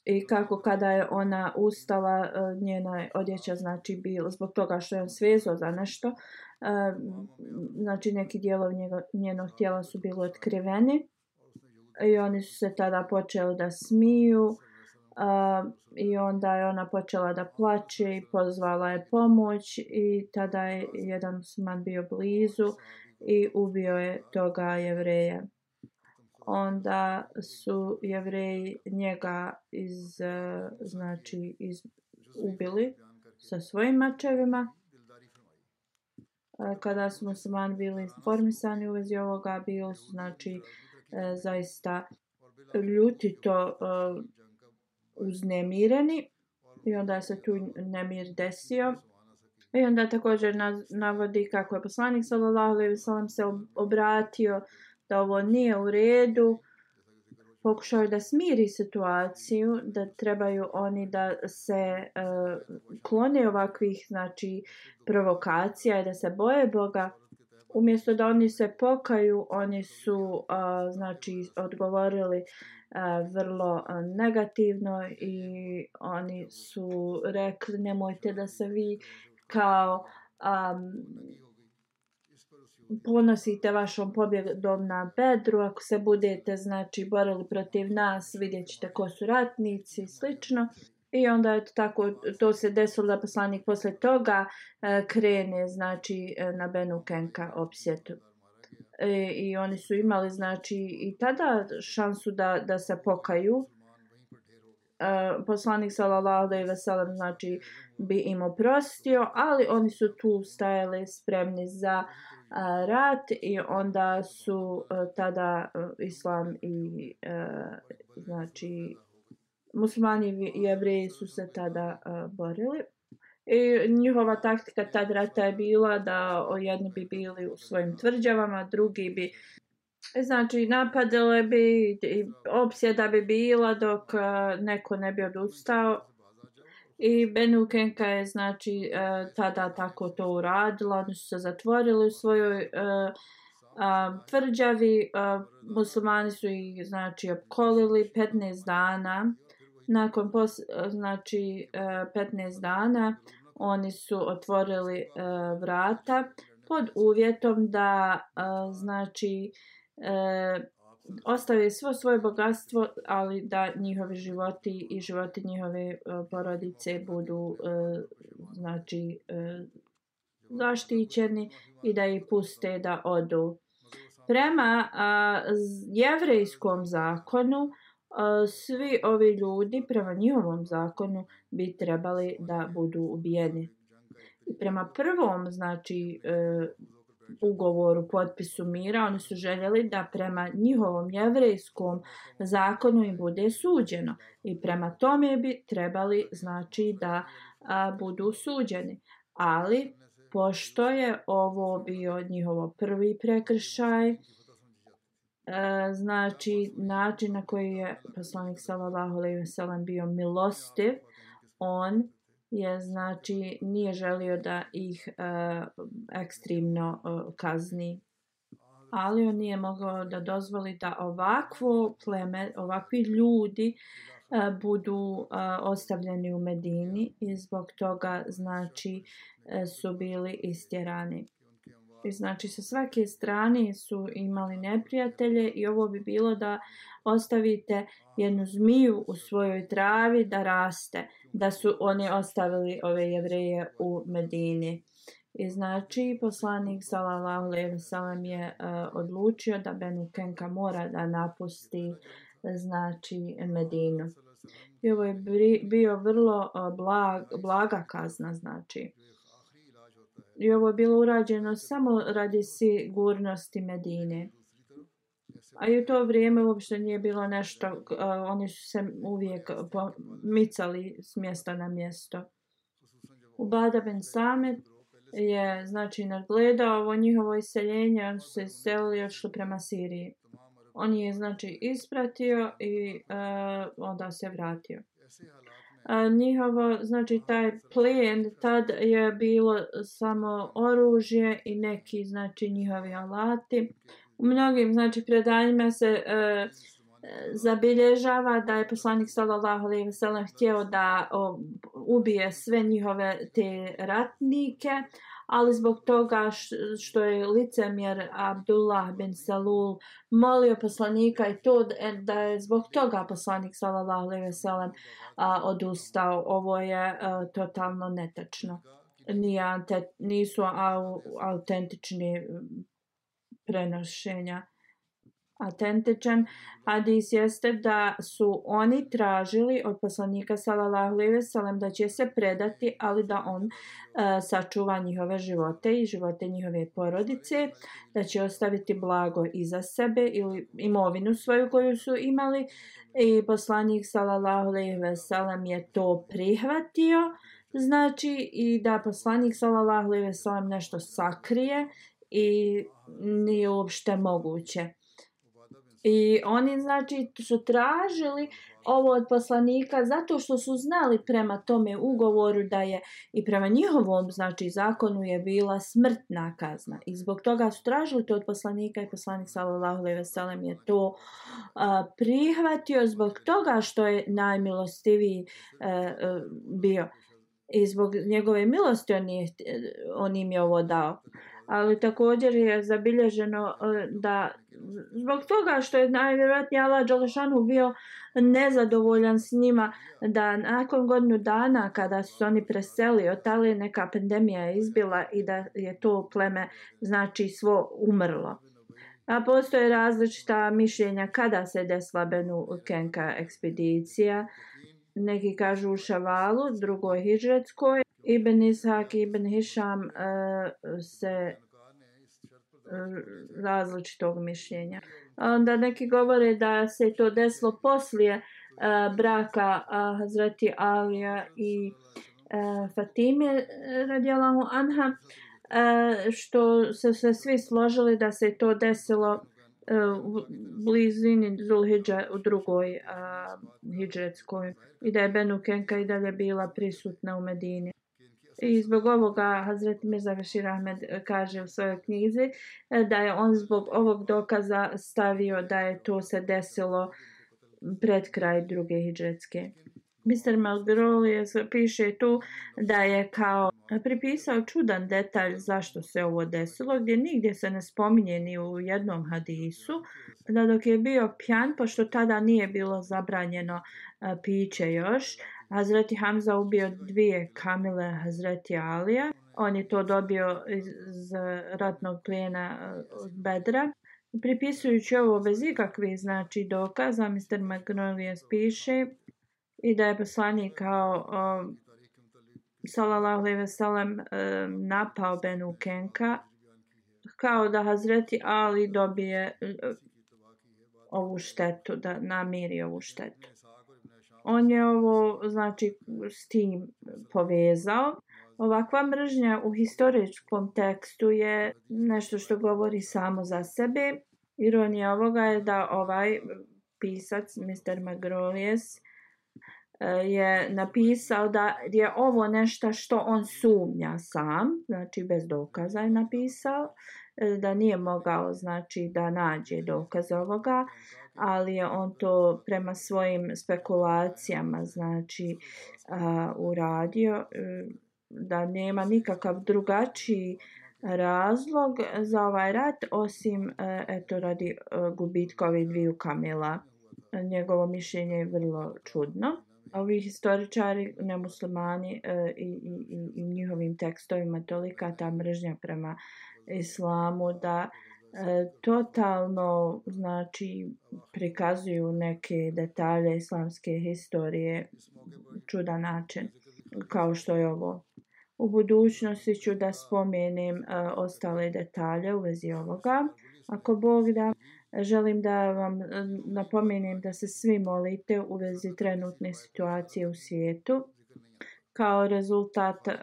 i kako kada je ona ustala e, njena odjeća znači bilo zbog toga što je on svezo za nešto ehm, znači neki dijelovi njenog tijela su bili otkriveni i oni su se tada počeli da smiju ehm, i onda je ona počela da plače i pozvala je pomoć i tada je jedan musliman bio blizu i ubio je toga jevreja onda su jevreji njega iz, eh, znači, iz, ubili sa svojim mačevima. Eh, kada su muslimani bili informisani u vezi ovoga, bio su znači, eh, zaista ljuti to uznemireni i onda se tu nemir desio. I onda također navodi kako je poslanik sallallahu alejhi ve sellem se obratio da ovo nije u redu, pokušao je da smiri situaciju, da trebaju oni da se e, klone ovakvih znači, provokacija i da se boje Boga. Umjesto da oni se pokaju, oni su a, znači, odgovorili e, vrlo negativno i oni su rekli nemojte da se vi kao um, ponosite vašom pobjedom na Bedru, ako se budete znači borili protiv nas, vidjet ćete ko su ratnici i slično. I onda je tako, to se desilo da poslanik posle toga e, krene znači e, na Benu Kenka opsjetu. E, I oni su imali znači i tada šansu da, da se pokaju. E, poslanik sallallahu alejhi ve sellem znači bi im oprostio, ali oni su tu stajali spremni za uh, rat i onda su e, tada e, islam i e, znači muslimani i jevreji su se tada borili. I njihova taktika tad rata je bila da jedni bi bili u svojim tvrđavama, drugi bi znači napadale bi i opsjeda bi bila dok neko ne bi odustao I Benukenka je znači e, tada tako to uradila, oni su se zatvorili u svojoj e, tvrđavi, uh, muslimani su ih znači opkolili 15 dana, nakon pos, znači e, 15 dana oni su otvorili vrata pod uvjetom da znači ostave svo svoje bogatstvo, ali da njihovi životi i životi njihove uh, porodice budu uh, znači uh, zaštićeni i da ih puste da odu. Prema uh, jevrejskom zakonu uh, svi ovi ljudi prema njihovom zakonu bi trebali da budu ubijeni. I prema prvom znači uh, ugovoru, potpisu mira, oni su željeli da prema njihovom jevrejskom zakonu im bude suđeno. I prema tome bi trebali znači da a, budu suđeni. Ali, pošto je ovo bio njihovo prvi prekršaj, e, znači način na koji je poslanik sallallahu alejhi ve sellem bio milostiv on je znači nije želio da ih e, ekstremno e, kazni ali on nije mogao da dozvoli da ovakvo pleme, ovakvi ljudi e, budu e, ostavljeni u Medini i zbog toga znači e, su bili istjerani. Evropi. znači sa svake strane su imali neprijatelje i ovo bi bilo da ostavite jednu zmiju u svojoj travi da raste, da su oni ostavili ove jevreje u Medini. I znači poslanik sallallahu alejhi ve sellem je uh, odlučio da Benu Kenka mora da napusti znači Medinu. I ovo je bio vrlo uh, blag, blaga kazna znači. I ovo je bilo urađeno samo radi sigurnosti Medine. A i u to vrijeme uopšte nije bilo nešto, uh, oni su se uvijek micali s mjesta na mjesto. U Bada Ben Samet je znači nadgledao ovo njihovo iseljenje, oni su se iselili i odšli prema Siriji. On je znači ispratio i uh, onda se vratio. A, njihovo, znači taj plen tad je bilo samo oružje i neki znači njihovi alati. U mnogim znači predanjima se e, zabilježava da je poslanik sallallahu alejhi ve sellem htio da o, ubije sve njihove te ratnike, ali zbog toga što je licemjer Abdullah bin Salul molio poslanika i to da je zbog toga poslanik sallallahu alejhi ve sellem odustao. Ovo je a, totalno netačno. Nije, nisu au, autentični prenošenja autentičan hadis jeste da su oni tražili od poslanika sallallahu alejhi ve sellem da će se predati ali da on e, sačuva njihove živote i živote njihove porodice da će ostaviti blago iza sebe ili imovinu svoju koju su imali i poslanik sallallahu alejhi ve sellem je to prihvatio znači i da poslanik sallallahu alejhi ve sellem nešto sakrije i nije uopšte moguće. I oni znači su tražili ovo od poslanika zato što su znali prema tome ugovoru da je i prema njihovom znači zakonu je bila smrtna kazna. I zbog toga su tražili to od poslanika i poslanik sallallahu alejhi ve sellem je to a, prihvatio zbog toga što je najmilostiviji a, a, bio. I zbog njegove milosti on, je, on im je ovo dao ali također je zabilježeno e, da zbog toga što je najvjerojatnije Allah Đalešanu bio nezadovoljan s njima da nakon godinu dana kada su oni preseli od tali neka pandemija je izbila i da je to pleme znači svo umrlo. A postoje različita mišljenja kada se desila Benu Kenka ekspedicija. Neki kažu u Šavalu, drugoj Hidžetskoj, Ibn Ishak i Ibn Hisham uh, se uh, različitog mišljenja. Onda neki govore da se to desilo poslije uh, braka uh, Hazreti Alija i uh, Fatime radijalahu anha. Uh, što se se svi složili da se to desilo u blizini Zulhidža u drugoj a, hidžetskoj i da je Benu Kenka i dalje bila prisutna u Medini. I zbog ovoga Hazret Mirza Bešir Ahmed e, kaže u svojoj knjizi e, da je on zbog ovog dokaza stavio da je to se desilo pred kraj druge hijđetske. Mr. Malgrolius piše tu da je kao pripisao čudan detalj zašto se ovo desilo, gdje nigdje se ne spominje ni u jednom hadisu, da dok je bio pjan, pošto tada nije bilo zabranjeno e, piće još, Hazreti Hamza ubio dvije kamile Hazreti Alija. On je to dobio iz ratnog plijena od Bedra. Pripisujući ovo bez ikakvih znači dokaza, Mr. Magnolius piše i da je poslanik kao um, sallallahu alejhi ve sellem um, napao Benu Kenka kao da Hazreti Ali dobije um, ovu štetu da namiri ovu štetu on je ovo znači s tim povezao ovakva mržnja u historičkom tekstu je nešto što govori samo za sebe ironija ovoga je da ovaj pisac Mr. Magrolies, E, je napisao da je ovo nešto što on sumnja sam, znači bez dokaza je napisao, e, da nije mogao znači da nađe dokaze ovoga, ali je on to prema svojim spekulacijama znači uradio e, da nema nikakav drugačiji razlog za ovaj rat osim eto radi gubitka ovih dviju kamila. Njegovo mišljenje je vrlo čudno ovi historičari, nemuslimani e, i, i, i njihovim tekstovima tolika ta mržnja prema islamu da e, totalno znači prikazuju neke detalje islamske historije čudan način kao što je ovo. U budućnosti ću da spomenem e, ostale detalje u vezi ovoga ako Bog da želim da vam e, napomenem da se svi molite u vezi trenutne situacije u svijetu kao rezultat uh,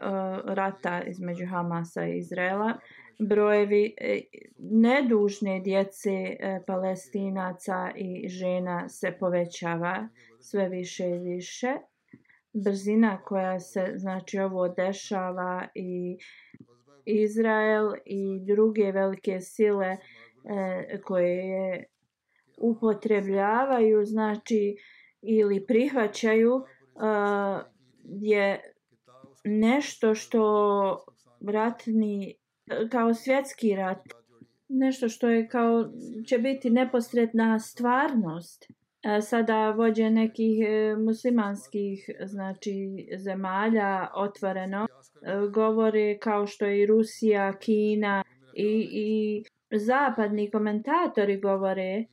rata između Hamasa i Izraela. Brojevi uh, nedužne djece palestinaca i žena se povećava sve više i više. Brzina koja se znači ovo dešava i Izrael i druge velike sile uh, e, koje je upotrebljavaju znači ili prihvaćaju e, je nešto što ratni kao svjetski rat nešto što je kao će biti neposredna stvarnost e, sada vođe nekih e, muslimanskih znači zemalja otvoreno e, govore kao što je i Rusija, Kina i, i zapadni komentatori govore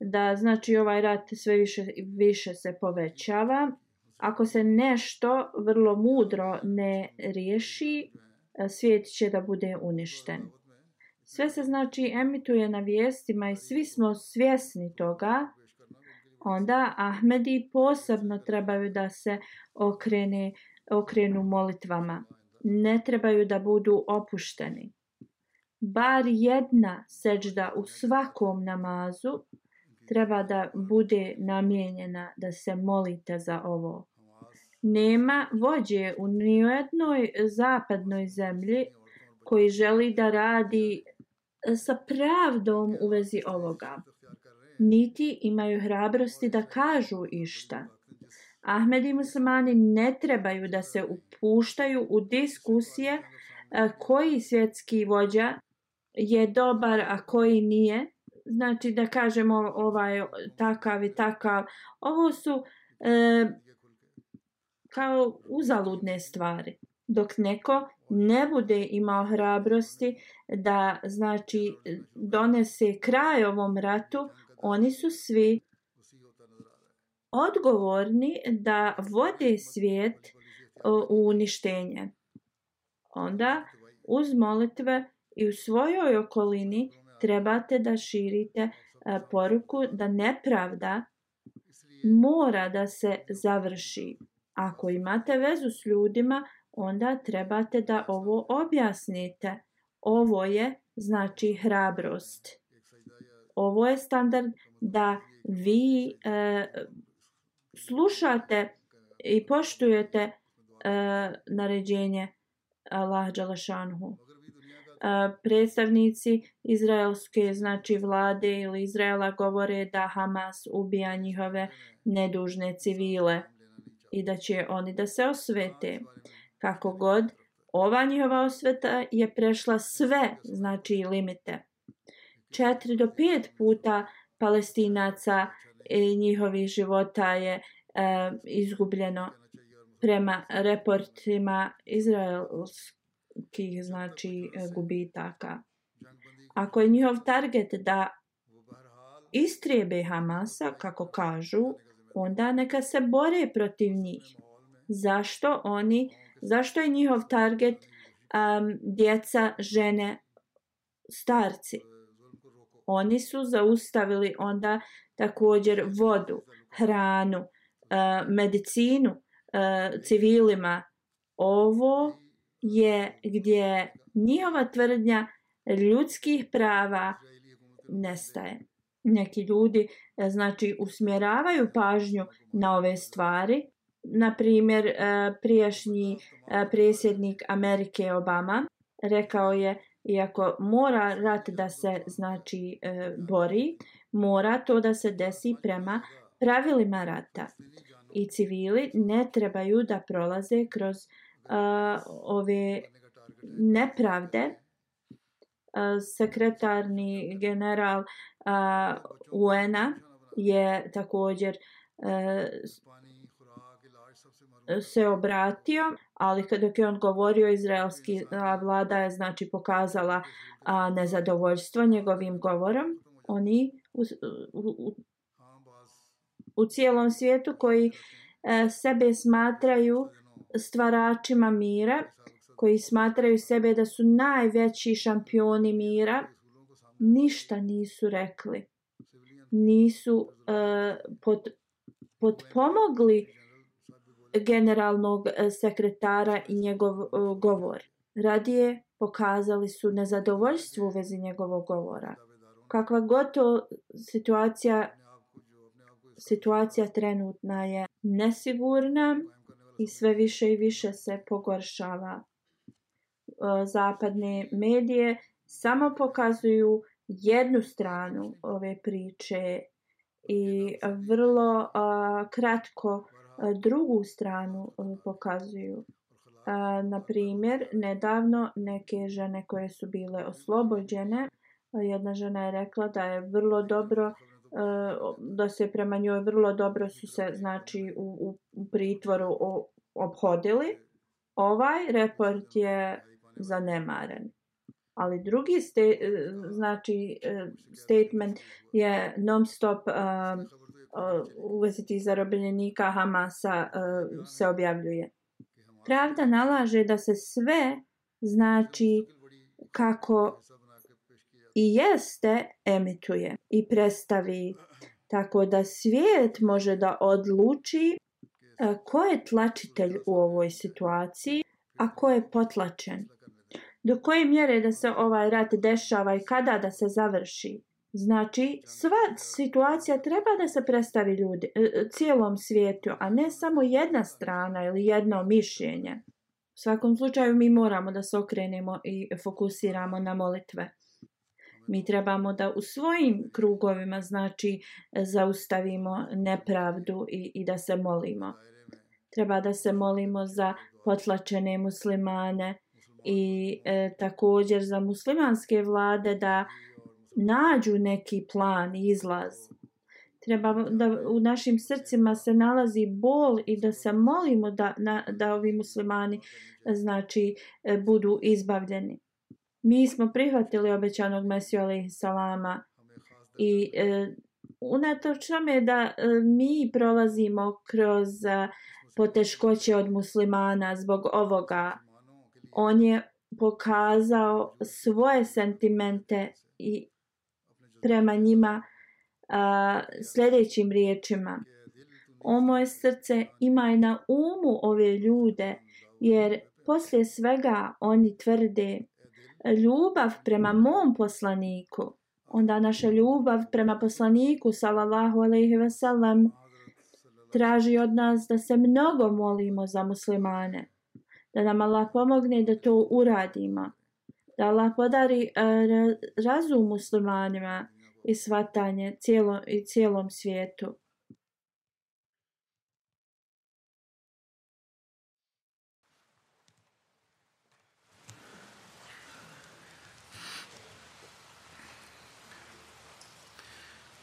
da znači ovaj rat sve više više se povećava. Ako se nešto vrlo mudro ne riješi, svijet će da bude uništen. Sve se znači emituje na vijestima i svi smo svjesni toga. Onda Ahmedi posebno trebaju da se okrene, okrenu molitvama. Ne trebaju da budu opušteni bar jedna seđda u svakom namazu treba da bude namijenjena da se molite za ovo. Nema vođe u nijednoj zapadnoj zemlji koji želi da radi sa pravdom u vezi ovoga. Niti imaju hrabrosti da kažu išta. Ahmed i muslimani ne trebaju da se upuštaju u diskusije eh, koji svjetski vođa je dobar, a koji nije. Znači da kažemo ovaj takav i takav. Ovo su e, kao uzaludne stvari. Dok neko ne bude imao hrabrosti da znači donese kraj ovom ratu, oni su svi odgovorni da vode svijet u uništenje. Onda uz molitve i u svojoj okolini trebate da širite e, poruku da nepravda mora da se završi. Ako imate vezu s ljudima, onda trebate da ovo objasnite. Ovo je znači hrabrost. Ovo je standard da vi e, slušate i poštujete e, naređenje Allah Đalašanhu. Predstavnici izraelske znači vlade ili Izraela govore da Hamas ubija njihove nedužne civile i da će oni da se osvete. Kako god, ova njihova osveta je prešla sve znači limite. Četiri do pet puta palestinaca i njihovih života je e, izgubljeno prema reportima izraelskih znači gubitaka. Ako je njihov target da istrijebe Hamasa, kako kažu, onda neka se bore protiv njih. Zašto oni, zašto je njihov target um, djeca, žene, starci? Oni su zaustavili onda također vodu, hranu, uh, medicinu uh, civilima. Ovo je gdje njihova tvrdnja ljudskih prava nestaje neki ljudi e, znači usmjeravaju pažnju na ove stvari. Na primjer, e, prijašnji e, predsjednik Amerike Obama rekao je iako mora rat da se znači bori, mora to da se desi prema pravilima rata. I civili ne trebaju da prolaze kroz uh, ove nepravde sekretarni general uh, UN-a je također uh, se obratio, ali kada je on govorio, izraelski vlada je znači pokazala uh, nezadovoljstvo njegovim govorom. Oni u, u, u, u cijelom svijetu koji uh, sebe smatraju stvaračima mira, koji smatraju sebe da su najveći šampioni mira, ništa nisu rekli. Nisu uh, pot, potpomogli generalnog e, sekretara i njegov uh, govor. Radije pokazali su nezadovoljstvo u vezi njegovog govora. Kakva god situacija, situacija trenutna je nesigurna i sve više i više se pogoršava. E, zapadne medije samo pokazuju jednu stranu ove priče i vrlo e, kratko e, drugu stranu pokazuju. Na primjer, nedavno neke žene koje su bile oslobođene, jedna žena je rekla da je vrlo dobro E, da se prema njoj vrlo dobro su se znači u, u pritvoru obhodili. Ovaj report je zanemaren. Ali drugi ste, e, znači e, statement je non stop um, u tih zarobljenika Hamasa uh, se objavljuje. Pravda nalaže da se sve znači kako i jeste emituje i predstavi tako da svijet može da odluči e, ko je tlačitelj u ovoj situaciji, a ko je potlačen do koje mjere da se ovaj rat dešava i kada da se završi. Znači, sva situacija treba da se predstavi ljudi, e, cijelom svijetu, a ne samo jedna strana ili jedno mišljenje. U svakom slučaju mi moramo da se okrenemo i fokusiramo na molitve. Mi trebamo da u svojim krugovima znači e, zaustavimo nepravdu i, i da se molimo. Treba da se molimo za potlačene muslimane, i e, također za muslimanske vlade da nađu neki plan izlaz. Treba da u našim srcima se nalazi bol i da se molimo da, na, da ovi muslimani znači e, budu izbavljeni. Mi smo prihvatili obećanog Mesiju alaihi salama i e, unatoč tome da e, mi prolazimo kroz e, poteškoće od muslimana zbog ovoga, on je pokazao svoje sentimente i prema njima a, sljedećim riječima. O moje srce imaj na umu ove ljude, jer poslije svega oni tvrde ljubav prema mom poslaniku, onda naša ljubav prema poslaniku, salallahu alaihi ve sellem, traži od nas da se mnogo molimo za muslimane, da nam Allah pomogne da to uradimo, da Allah podari e, razum muslimanima i svatanje cijelo, i cijelom svijetu.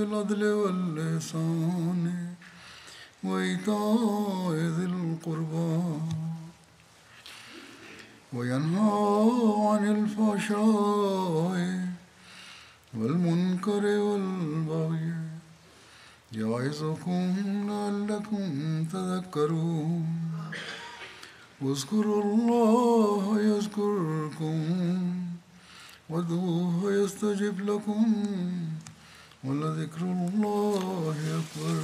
بالعدل واللسان. وإيتاء ذي القربى. وينهى عن الفحشاء والمنكر والبغي. يعظكم لعلكم تذكرون. واذكروا الله يذكركم. وادعوه يستجب لكم. ولذكر الله أكبر